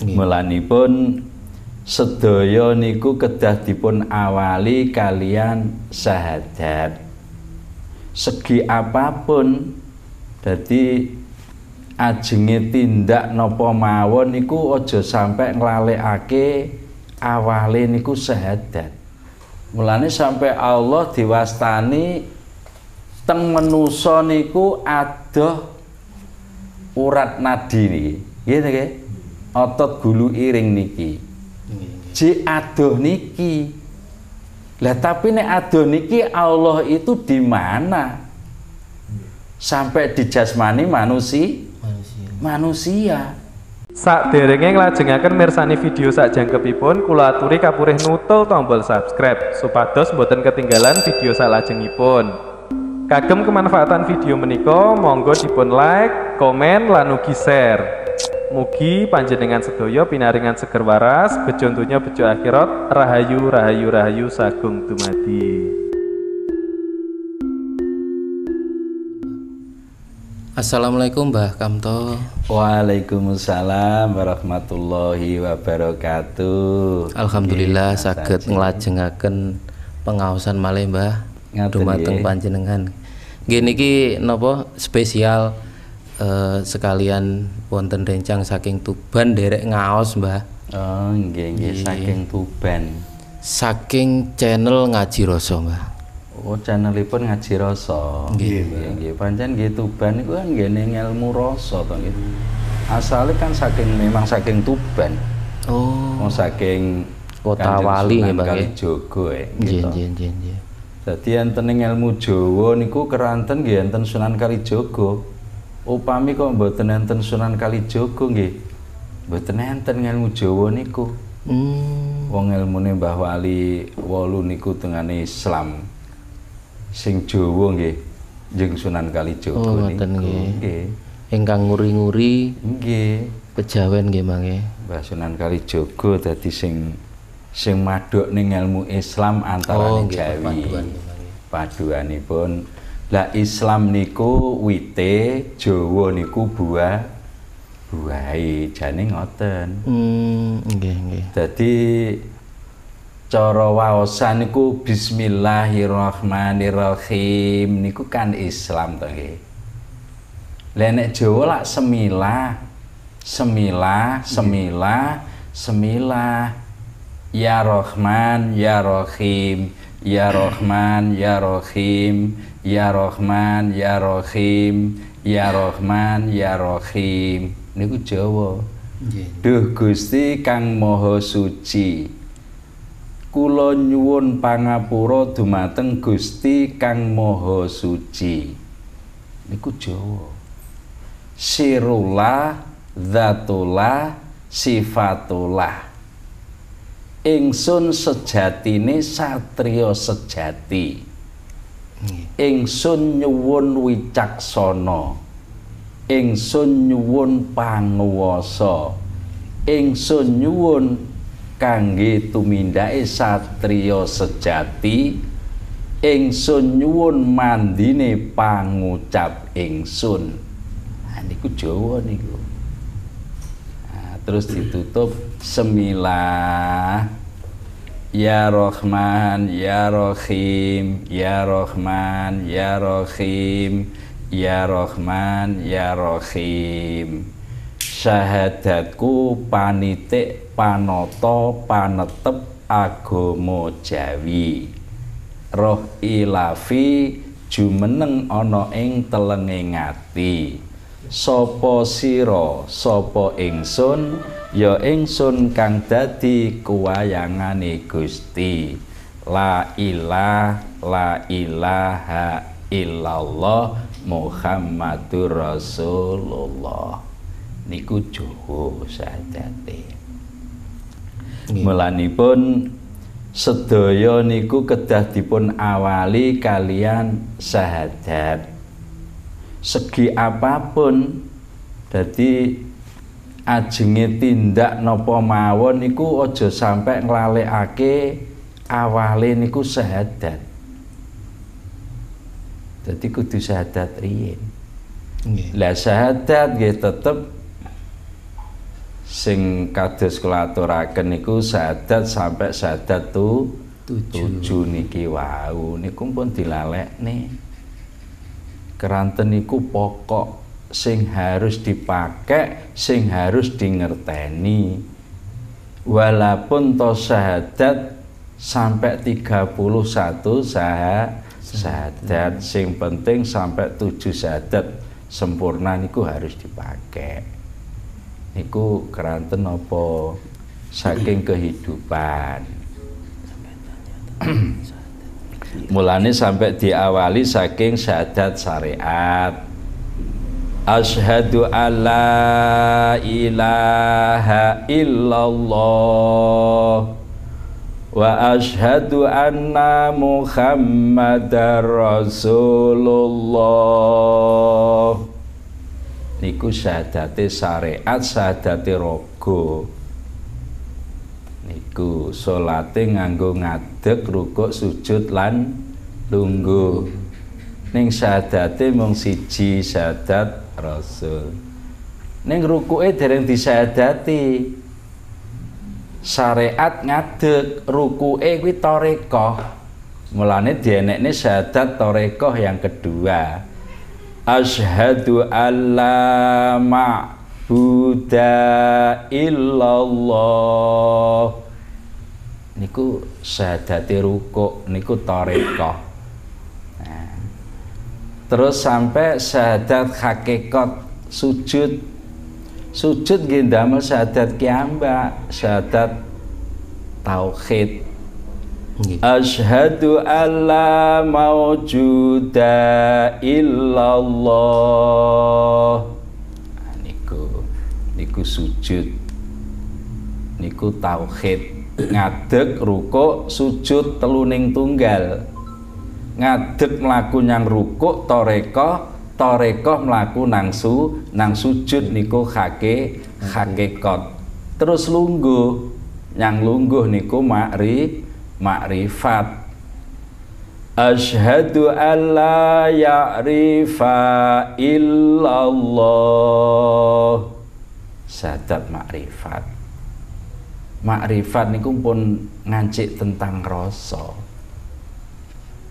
Nggih. Mulanipun sedaya niku kedah dipun awali kalian syahadat. Segi apa pun dadi ajenge tindak napa mawon niku aja sampai nglalekake awale niku syahadat. Mulane sampai Allah diwastani teng menusa niku adoh urat nadi niki. Nggih nggih. Otot gulu iring niki. Ji adoh niki. Lah tapi nek adoh niki Allah itu di mana? Sampai di jasmani manusia Manusia. manusia. Sak derenge nglajengaken mirsani video sak jangkepipun kula aturi kapurih nutul tombol subscribe supados boten ketinggalan video salajengipun. Kagem kemanfaatan video menika monggo dipun like, komen lan ugi share. Mugi panjenengan sedaya pinaringan seger waras, bejo donya bejo akhirat, rahayu rahayu rahayu sagung dumadi. Assalamualaikum Mbah Kamto. Waalaikumsalam warahmatullahi wabarakatuh. Alhamdulillah Nggih, saged Mas nglajengaken pengaosan malih Mbah dumateng nggih. panjenengan. Nggih niki napa spesial eh, sekalian wonten rencang saking Tuban derek ngaos Mbah. Oh, nggih nggih saking Tuban. Saking channel Ngaji Rasa Mbah. Oh, channelipun ngaji rasa. Nggih, nggih. Pancen nggih Tuban niku kan nggene ilmu rasa to nggih. Asale kan saking memang saking Tuban. Oh. Wong saking Kota Wali Sunan nggih, Bang, nggih. Kalijogo eh, Nggih gitu. nggih nggih nggih. Dadi enten ilmu Jawa niku keranten nggih enten Sunan Kalijogo. Upami kok mboten enten Sunan Kalijogo nggih. Mboten enten ilmu Jawa niku. Hmm. Wong ilmune Mbah Wali wolu niku tengane Islam. Sing Jawa nggih jeung Sunan Kalijogo Oh, niku. nggih. Ingkang nguri-nguri Nggih. kejawen nggih mangke. Mbah Sunan Kalijogo dadi sing sing madhok ning ilmu Islam Oh antarané nggih Jawi. mangke. paduanipun lah Islam niku wite Jawa niku buah buahe jane ngoten. Hmm, nggih nggih. dadi cara waosan niku bismillahirrahmanirrahim niku kan Islam to nggih. Lah nek Jawa lak semilah semilah semilah semilah ya Rahman ya Rahim ya Rahman ya Rahim ya Rahman ya Rahim ya Rahman ya Rahim niku Jawa. Duh Gusti kang Maha Suci. Kula nyuwun pangapura dumateng Gusti kang Maha Suci. Niku Jawa. Sirullah, Zatullah, Sifatullah. Ingsun sejatine satriya sejati. Ingsun nyuwun wicaksana. ingsun nyuwun panguwasa. Ingsun nyuwun kangge tumindake satriya sejati. Ingsun nyuwun mandine pangucap ingsun. Nah, niku Jawa niku. Nah, terus ditutup semilah Ya Rahman, Ya Rahim, Ya Rahman, Ya Rahim, Ya Rahman, Ya Rahim. Syahadatku panitik panoto panetep agama Jawi. Roh ilafi jumeneng ana ing telenge ngati. Sapa sira, sapa ingsun, ya ingsun kang dadi kuwayangane Gusti. La ilah, la ilaha illallah Muhammadur Rasulullah. Niku Jawa. Nggih. Mulanipun sedaya niku kedah dipun awali kalian syahadat. Segi apa pun dadi ajenge tindak napa mawon niku aja sampai nglalekake awale niku syahadat. Dadi kudu syahadat riyin. Nggih. Lah syahadat nggih tetep sing kados kula aturaken niku syahadat sampai syahadat tu Tujuh. tujuh niki wau niku pun dilalekne keranten niku pokok sing harus dipakai sing harus dingerteni. Walaupun to syahadat sampai 31 sah syahadat sing penting sampai tujuh syahadat sempurna niku harus dipakai niku keranten apa saking kehidupan mulane sampai diawali saking syahadat syariat. Ashhadu an la ilaha illallah. Wa ashhadu anna muhammadar rasulullah. Niku syahadate syariat syahadate rogo niku salate nganggo ngadeg rukuk sujud lan lungguh ning syahadate mung siji syahadat rasul. Ning rukuke dereng disyahadati. Syariat ngadeg rukuke kuwi tarekah mulane dienekne syahadat tarekah yang kedua. Asyhadu alla ma'buda illallah niku syahadate rukuk niku tarekah Nah, terus sampai syahadat hakikat sujud. Sujud nggih damel syahadat kiamba syahadat tauhid. Nggih. Asyhadu alla maujuda illallah. Nah, niku niku sujud. Niku tauhid ngadeg rukuk sujud teluning tunggal. Ngadeg mlaku nyang rukuk toreko toreko mlaku nang su nang sujud niku hake hakikat terus lungguh nyang lungguh niku makri makrifat. Asyhadu an la ya'rifa illallah. Syahadat makrifat Makrifat niku pun ngancik tentang rasa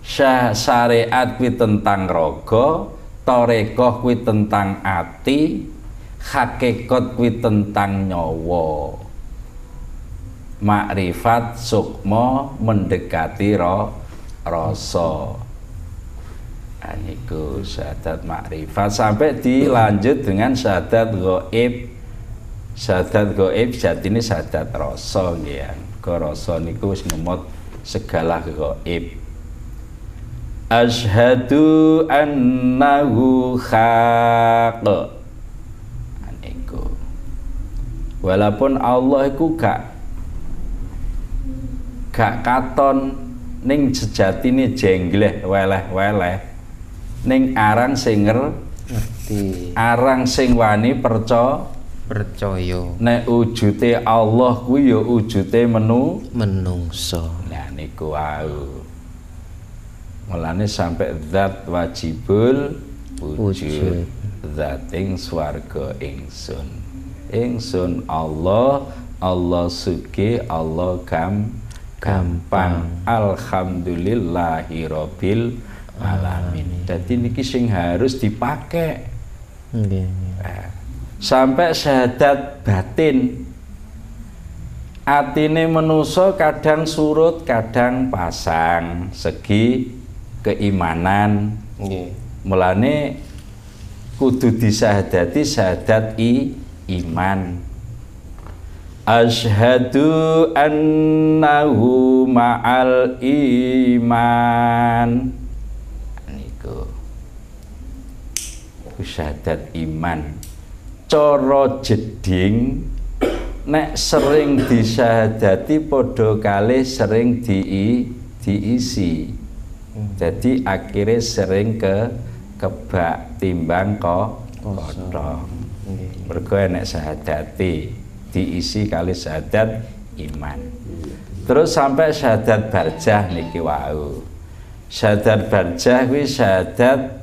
syariat kuwi tentang raga, tarekah kuwi tentang ati, hakikat kuwi tentang nyawa. Makrifat sukma mendekati ro, rasa. Nah, niku syahadat makrifat sampai dilanjut dengan syahadat gaib. Syahadat gaib jatine syahadat rasa nggih ya. Ke rasa niku wis ngemot segala gaib. Asyhadu annahu haq. Nah, niku. Walaupun Allah iku gak gak katon ning sejatine jengleh weleh-weleh ning arang sing nger- ngerti arang sing wani percaya percaya. Nek wujute Allah kuwi ya wujute menu menungso. Nah niku wau. Mulane sampai zat wajibul wujud Wujud. zat ing swarga ingsun. Ingsun Allah Allah suki Allah gam gampang. Alhamdulillahi rabbil alamin. Jadi niki sing harus dipakai. Nggih nggih. Sampai syahadat batin. Atine menuso kadang surut kadang pasang. Segi keimanan. Mulane kudu disahadati syahadat i iman. Asyhadu annahu ma'al iman. Niku. Iku syahadat iman cara jeding nek sering disyahadati padha kalih sering di diisi. Jadi akhirnya sering ke kebak timbang kok kodong mergo enek syahadati diisi kali syahadat iman. Terus sampai syahadat barjah niki wau. Syahadat barjah kuwi syahadat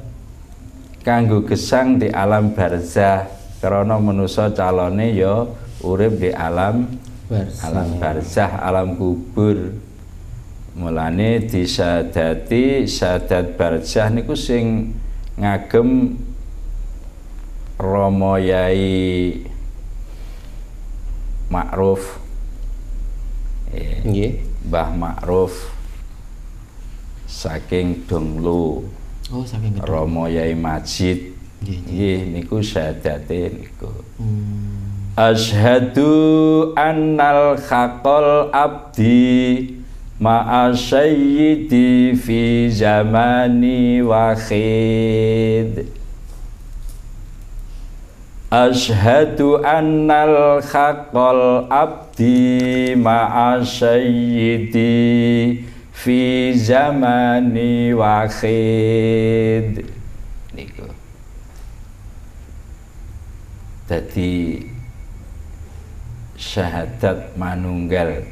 kanggo gesang di alam barzah karena manusa calone ya urip di alam Barzah. alam barzah alam kubur mulane disadati sadat barzah niku sing ngagem Romo Yai Ma'ruf Nggih. Mbah Ma'ruf saking Donglo Oh, saking. Romo Yai Majid Nggih, niku sadate niku Hmm. Ashadu annal haqqal abdi ma'a sayyidi fi zamani wahid. Ashadu annal haqqal abdi ma'a sayyidi fi zamani wahid Jadi syahadat manunggal.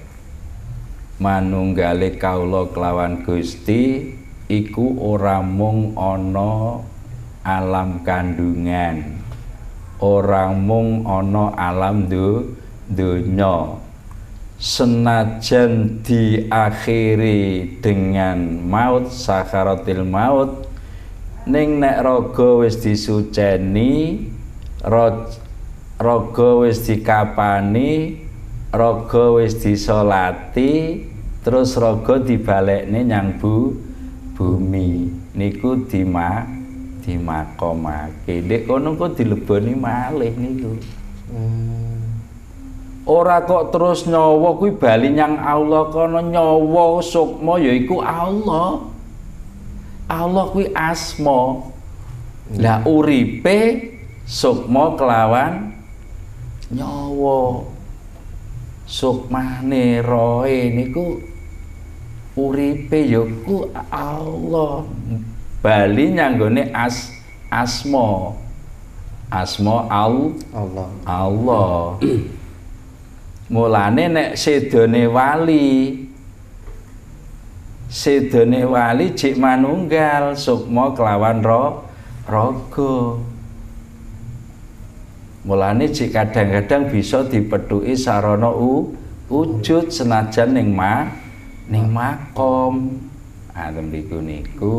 Manunggale kaula kelawan Gusti iku ora mung ana alam kandungan. Ora mung ana alam du donya senajan diakhiri dengan maut sakaratil maut ning nek raga wis disuceni ro- raga wis dikapani raga wis disolati terus raga dibalekne nyang bu bumi. Niku dima dimakomake. Ndek kono kok dileboni malih niku. Hmm. ora kok terus nyawa kuwi bali nyang Allah kono. Nyawa sukma yaiku Allah. Allah kuwi asma. Lah uripe sukma kelawan nyawa sukmane roe niku uripe yaku Allah. Bali nyanggone as asma. Asma al Allah. Allah. Mulane nek sedone wali sedone wali jik manunggal sukma kelawan ro raga mulane jik kadang-kadang bisa dipethuki sarana u, wujud senajan ning ma ning makom. Atem niku niku.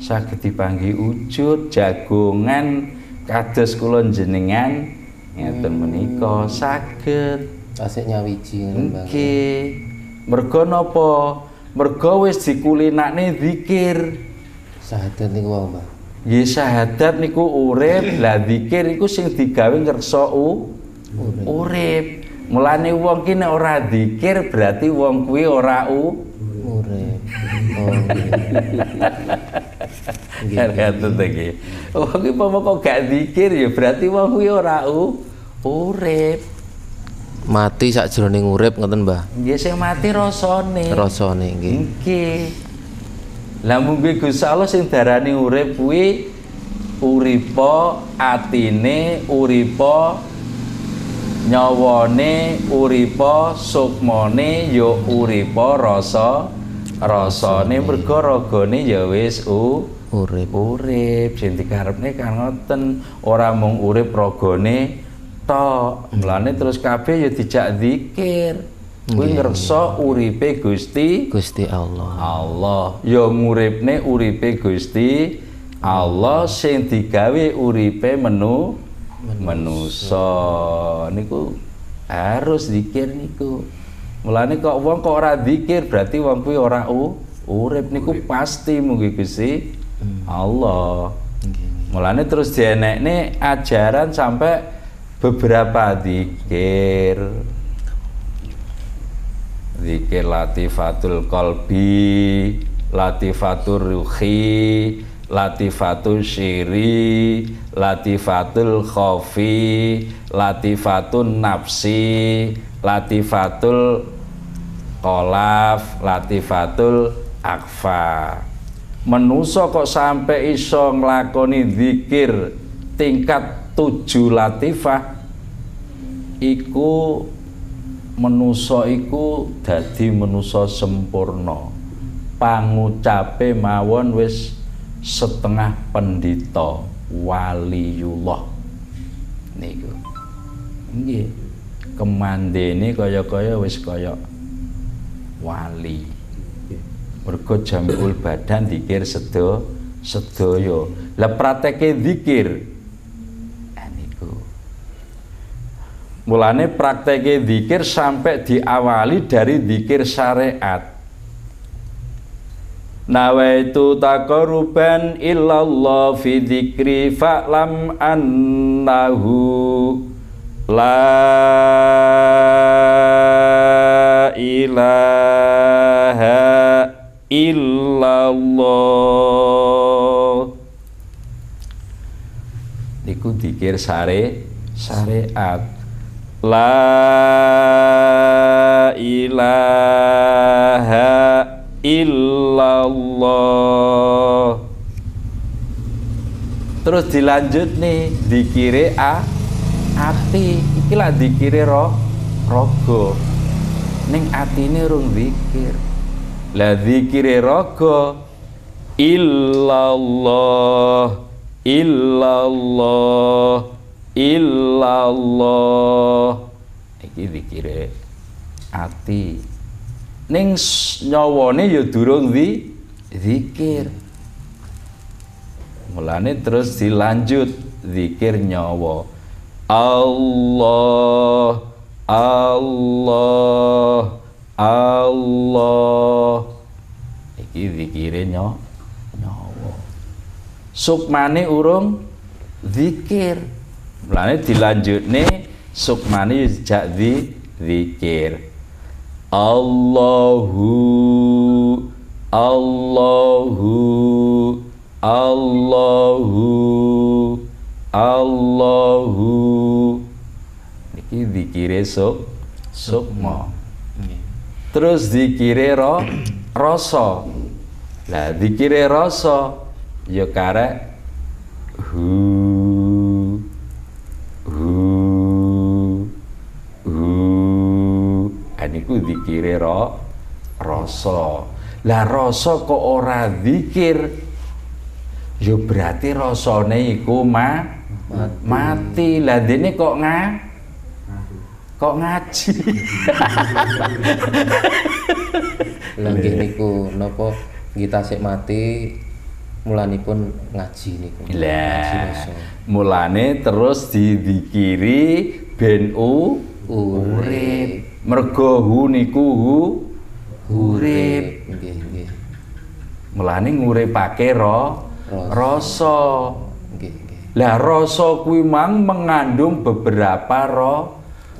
Saged dipanggi wujud jagongan kados kula jenengan ngeten menika saged. Asik nyawiji nggih. mergo napa? Mergo wis dikulinakne zikir. Sahadat niku wae. Nggih syahadat niku urip lah zikir iku sing digawe ngersa u urip mulane wong ki nek ora zikir berarti wong kuwi ora u Urip. Ngaten to nggih. Wong ki kok gak zikir ya berarti wong kuwi ora u urip. Mati sakjroning urip ngoten, Mbah. Nggih sing mati rasane. Rasane nggih. Nggih. Lah mungkin Gusti Allah sing darani urip kuwi uripa atine, uripa nyawane, uripa sukmane ya uripa rasa rasane. Mergo ragane ya wis u Urip. urip. Sing dikarepne kan ngoten ora mung urip ragane tok. Mulane terus kabeh ya dijak zikir kuwi ngersa uripe Gusti Gusti Allah. Allah. Ya nguripne uripe Gusti Allah sing digawe uripe menu menusa niku harus zikir niku. Mulane kok wong kok ora zikir berarti wong kuwi ora u urip niku pasti mugi Gusti Allah. Mulane terus dienekne ajaran sampai beberapa zikir zikir latifatul kolbi latifatul ruhi latifatul syiri latifatul khofi latifatul nafsi latifatul kolaf latifatul akfa menuso kok sampai iso nglakoni zikir tingkat tujuh latifah? Iku menuso iku dadi menuso sempurna. Pangucape mawon wis setengah pendito waliullah niku. Nggih. Kemandene kaya-kaya wis kaya wali. Mergo jambul badan dikir sedo sedaya. Lah prakteke zikir ah, niku mulane prakteke zikir sampai diawali dari zikir syariat. Nawaitu taqarruban illallah fi dzikri fa'lam annahu la ilaha illallah. Niku dikir sare syariat La ilaha illallah. Terus dilanjut nih dikire a ati. Iki lah dikire ro rogo. Ning atine rung zikir. Lah dikire rogo illallah illallah illallah. Iki dikire ati. Ning nyawane ya durung di zikir mulane terus dilanjut zikir nyawa. Allah Allah Allah. Iki zikire nyawa. Sukmane urung zikir mulane dilanjutne sukmane jak di zikir. Allahu Allahu Allahu Allahu. Iki dikire sok sukma. Terus dikire ro rasa. Lah dikire rasa ya karek hu niku dikire ro rasa. Lah rasa kok ora zikir? Yo berarti rasane iku ma mati, mati. lah dene kok nga kok ngaji? Lah nggih niku napa kita sik mati mulanipun ngaji niku. Lah mulane terus didikiri ben u urip mergo hu niku hu urip. Nggih nggih. Mulane nguripake ro rasa. nggih nggih. Lah rasa kuwi mang mengandung beberapa ro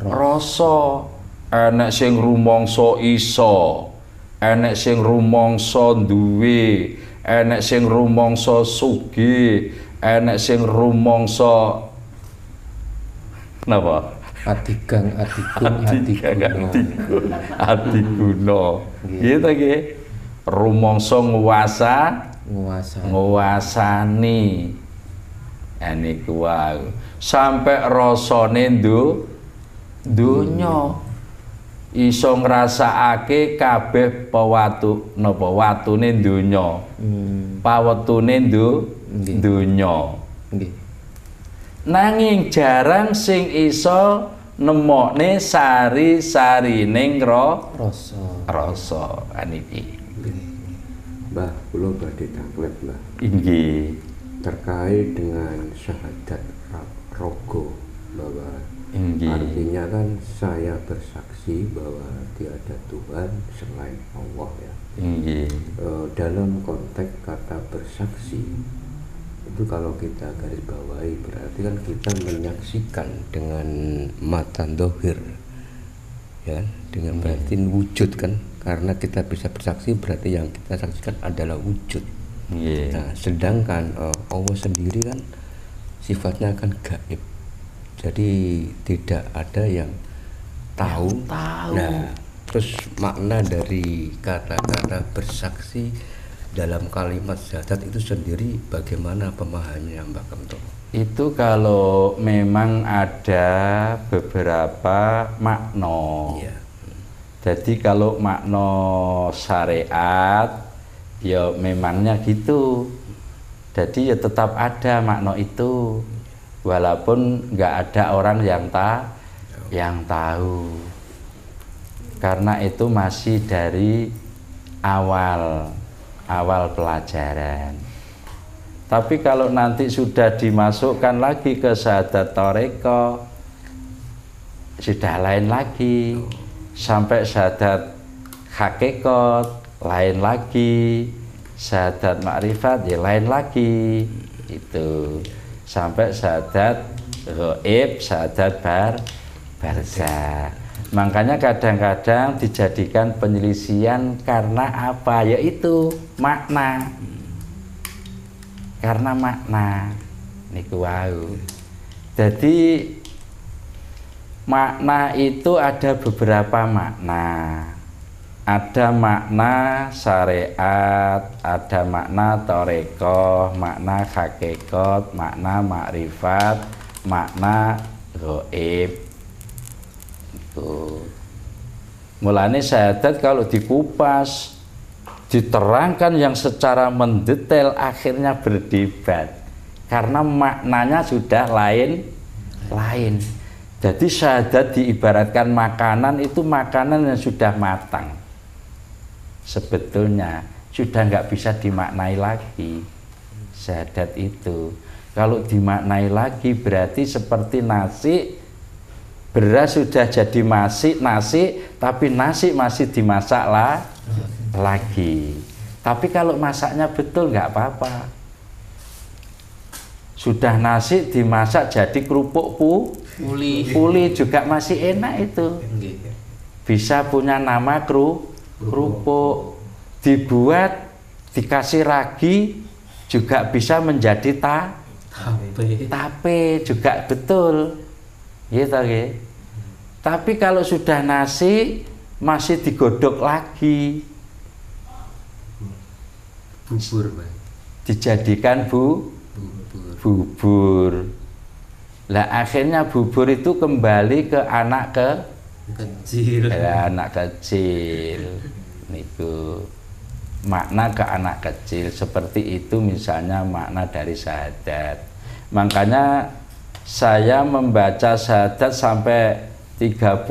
rasa. enek sing rumangsa isa enek sing rumangsa duwe enek sing rumangsa sugih enek sing rumangsa napa adigang adigun adiguna adiguna gitu nggih. Rumangsa nguasa nguasa nguasani niku wae sampai rasane ndu donya. Iso ngrasakake kabeh pewatu napa? Watune donya. Hmm. pawetune ndu donya. Nggih nanging jarang sing iso nemokne sari-sarining ro rasa rasa aniki Mbah, kula badhe taklek, Mbah. Inggih. Terkait dengan syahadat rogo bahwa Inggih. artinya kan saya bersaksi bahwa tiada Tuhan selain Allah ya. Inggih. E, dalam konteks kata bersaksi itu kalau kita garis bawahi berarti kan kita menyaksikan dengan mata dohir ya kan? dengan hmm. berarti wujud kan karena kita bisa bersaksi berarti yang kita saksikan adalah wujud yeah. nah sedangkan uh, Allah sendiri kan sifatnya akan gaib jadi tidak ada yang tahu, yang tahu. nah terus makna dari kata-kata bersaksi dalam kalimat syahadat itu sendiri bagaimana pemahamannya Mbak Kemto? Itu kalau memang ada beberapa makna. Ya. Jadi kalau makna syariat ya memangnya gitu. Jadi ya tetap ada makna itu. Walaupun nggak ada orang yang tak yang tahu karena itu masih dari awal awal pelajaran. Tapi kalau nanti sudah dimasukkan lagi ke syahadat toreko sudah lain lagi. Sampai syahadat hakikat lain lagi. Syahadat makrifat ya lain lagi. Itu. Sampai syahadat gaib syahadat bar barzah makanya kadang-kadang dijadikan penyelisian karena apa? Yaitu makna. Karena makna. Niku wau. Jadi makna itu ada beberapa makna. Ada makna syariat, ada makna toreko, makna hakikat, makna makrifat, makna goib. Itu. Mulanya syahadat kalau dikupas, diterangkan yang secara mendetail akhirnya berdebat karena maknanya sudah lain lain. Jadi syahadat diibaratkan makanan itu makanan yang sudah matang sebetulnya sudah nggak bisa dimaknai lagi syahadat itu kalau dimaknai lagi berarti seperti nasi beras sudah jadi nasi nasi tapi nasi masih dimasak lah lagi. Tapi kalau masaknya betul nggak apa-apa. Sudah nasi dimasak jadi kerupuk pu Uli. puli juga masih enak itu. Bisa punya nama kru kerupuk. Dibuat dikasih ragi juga bisa menjadi ta Tape. tape juga betul gitu ya tapi kalau sudah nasi masih digodok lagi. Bubur, Bang. dijadikan bu? Bubur. bubur. Lah akhirnya bubur itu kembali ke anak ke? Kecil. ya, anak kecil. Niku. Makna ke anak kecil seperti itu misalnya makna dari syahadat makanya saya membaca syahadat sampai 31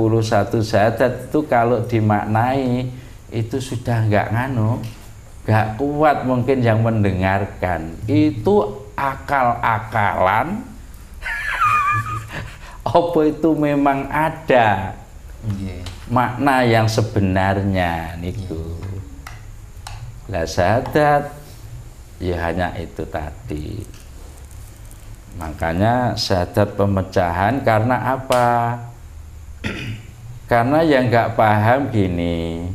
syahadat itu kalau dimaknai itu sudah nggak nganu nggak kuat mungkin yang mendengarkan. Itu akal-akalan. Apa itu memang ada? Nggih. makna yang sebenarnya niku. Lah syahadat ya hanya itu tadi makanya syahadat pemecahan karena apa? Karena yang nggak paham gini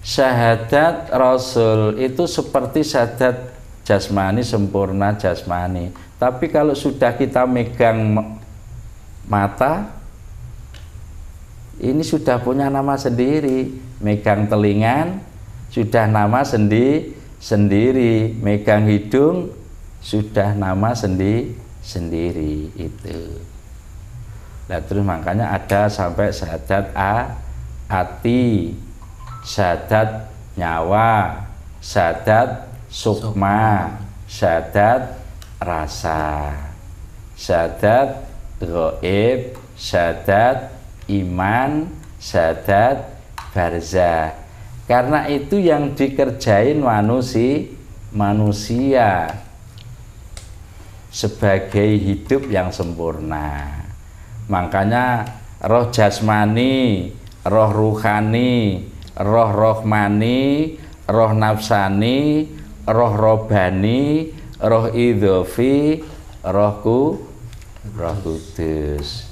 syahadat rasul itu seperti syahadat jasmani sempurna jasmani. Tapi kalau sudah kita megang mata ini sudah punya nama sendiri. Megang telingan sudah nama sendi sendiri. Megang hidung sudah nama sendi sendiri itu nah terus makanya ada sampai syahadat a hati syahadat nyawa syahadat sukma syahadat rasa syahadat gaib syahadat iman, syahadat, barzah. Karena itu yang dikerjain manusia, manusia sebagai hidup yang sempurna. Makanya roh jasmani, roh ruhani, roh rohmani, roh nafsani, roh robani, roh idhofi, rohku, roh kudus.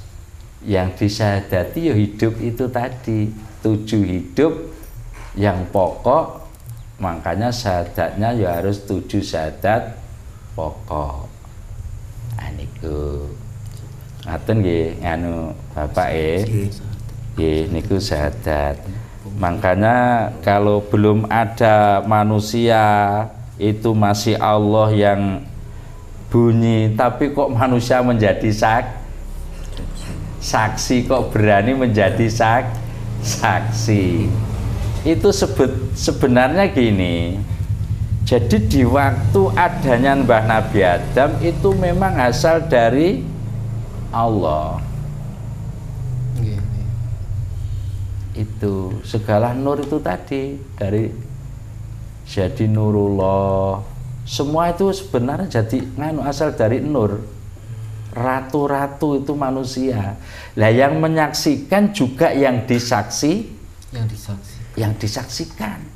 Yang disadati ya hidup itu tadi. Tujuh hidup yang pokok makanya syahadatnya ya harus tujuh syahadat pokok niku ngaten nggih nganu Bapak eh nggih niku syahadat makanya kalau belum ada manusia itu masih Allah yang bunyi. Tapi kok manusia menjadi sak saksi? Kok berani menjadi sak saksi? Itu sebut sebenarnya gini jadi di waktu adanya Mbah Nabi Adam itu memang asal dari Allah. Nggih, nggih. itu segala nur itu tadi dari jadi nurullah. Semua itu sebenarnya jadi nganu asal dari nur. Ratu-ratu itu manusia. Lah yang menyaksikan juga yang disaksi Yang disaksi. yang disaksikan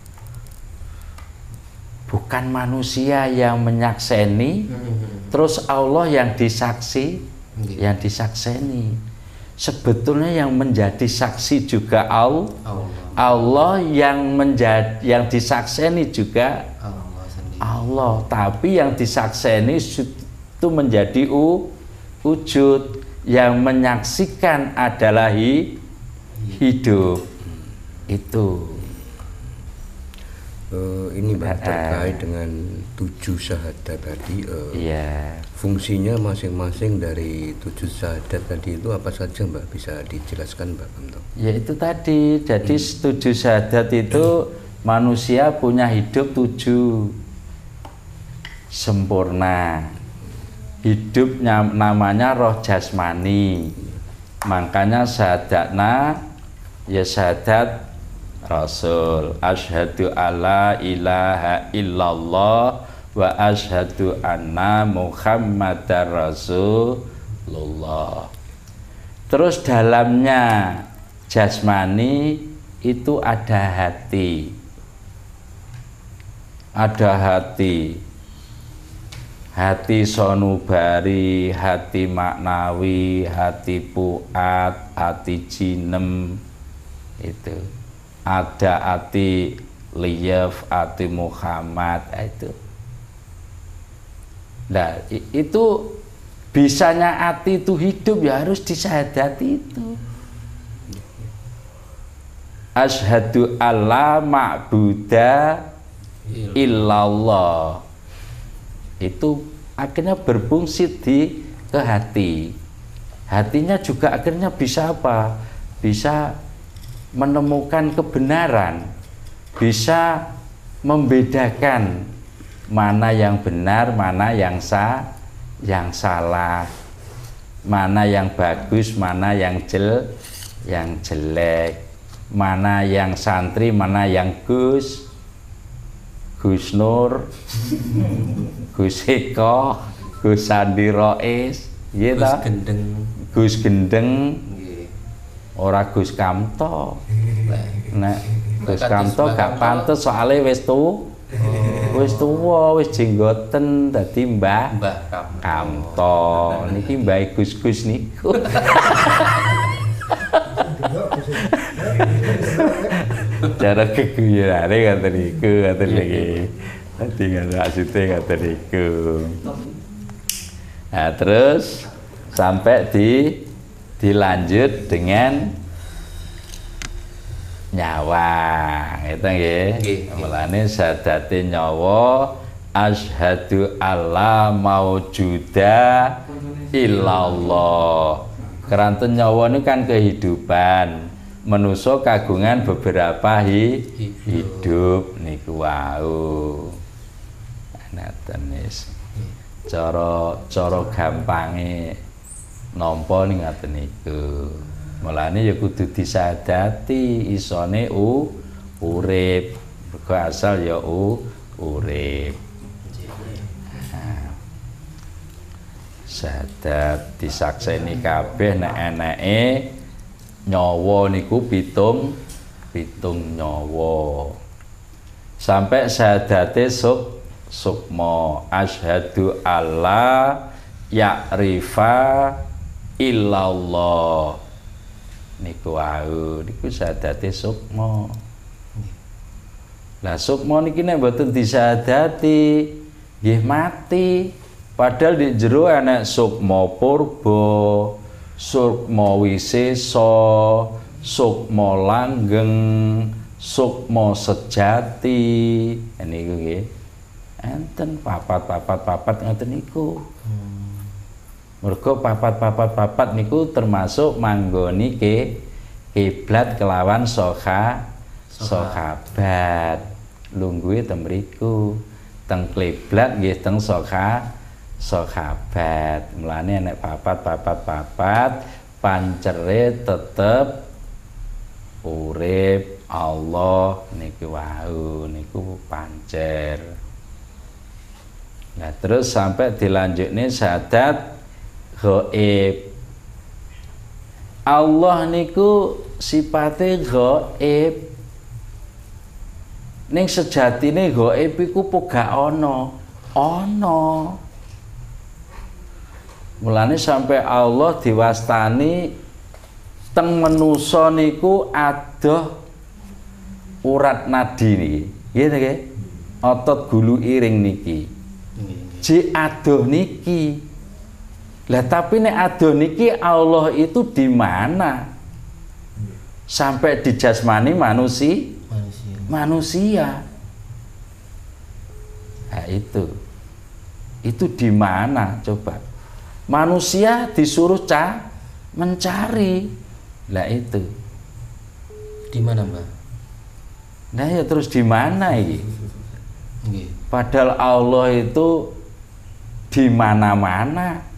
bukan manusia yang menyakseni terus Allah yang disaksi yang disakseni. Sebetulnya yang menjadi saksi juga Allah Allah. Allah yang menjadi yang disakseni juga Allah sendiri. Allah. Tapi yang disakseni itu menjadi u, wujud. Yang menyaksikan adalah hi- hidup. Itu Eh, ini Eh. terkait dengan tujuh syahadat tadi eh, ya fungsinya masing-masing dari tujuh syahadat tadi itu apa saja Mbak bisa dijelaskan Mbak Kamto? Ya itu tadi, jadi tujuh syahadat itu manusia punya hidup tujuh sempurna. Hidupnya namanya roh jasmani. Makanya syahadatna ya syahadat Rasul. Asyhadu alla ilaha illallah wa asyhadu anna Muhammadar Rasulullah. Terus dalamnya jasmani itu ada hati. Ada hati. Hati sonubari, hati maknawi, hati puat, hati jinem itu. Ada hati liyaf, hati Muhammad itu. Nah, itu bisanya hati itu hidup ya harus disyahadati itu. Asyhadu alla ma'buda illallah. Itu akhirnya berfungsi di ke hati. Hatinya juga akhirnya bisa apa? Bisa menemukan kebenaran, bisa membedakan mana yang benar, mana yang sah, yang salah, mana yang bagus, mana yang jel, yang jelek, mana yang santri, mana yang gus, Gus Nur, Gus Eko, Gus Sandi Rois, gitu. Gus gendeng. Gus Gendeng. Ora Gus Kamto. Nek Gus Kamto gak pantes soalnya wis tu. Wis tuwa, wis jenggoten dadi Mbah Mbah Kamto. Niki Mbah Gus-gus niku. Cara keguyurane ngoten niku ngoten niki. Dadi ngoten maksudnya ngoten niku. Nah, terus sampai di dilanjut dengan nyawa. Itu nggih. Nggih. mulane sadate nyawa asyhadu alla maujuda illallah. Keranten nyawa ini kan kehidupan. Manusia kagungan beberapa hi, Hidup. hidup niku wau. Cara cara gampange nampa ning ngaten niku. Mulane ya kudu disadati isone u urip. Mergo asal ya u urip. Nah. Sadat disakseni kabeh nek eneke nyawa niku pitung pitung nyawa. Sampai sadate suk sukma asyhadu alla ya'rifa illallah. Niku wau niku sadate sukma. Lah sukma niki nek mboten disadati nggih mati. Padahal di jero enek sukma purba sukma wisesa sukma langgeng sukma sejati. Niku nggih. Enten papat-papat-papat ngoten niku mergo papat-papat-papat niku termasuk manggoni ke kiblat kelawan soha sohabat. Lungguhe teng mriku. Teng kiblat nggih teng soha sohabat. Mulane nek papat-papat-papat pancere tetep urip Allah niki wau niku pancer. Nah terus sampai dilanjutnya syahadat gaib Allah niku sipate gaib ning sejatine gaib iku gak ana. Ana. Mulane sampai Allah diwastani teng menusa niku adoh urat nadi niki. Nggih nggih otot gulu iring niki. Ji adoh niki lah tapi nek adoh niki Allah itu di mana? Sampai di jasmani manusia. manusia Manusia. Nah, itu. Itu di mana coba? Manusia disuruh ca mencari. Lah itu. di mana mbak Nah ya terus di mana ini? Padahal Allah itu di mana-mana.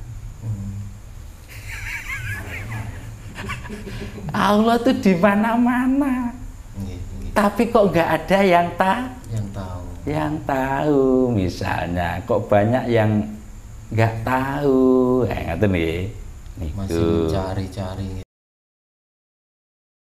Allah tuh di mana-mana. Nggih, nggih. Tapi kok nggak ada yang tak yang tahu. yang tahu. Misalnya kok banyak yang nggak tahu. Eh ngerti nih? Masih mencari-cari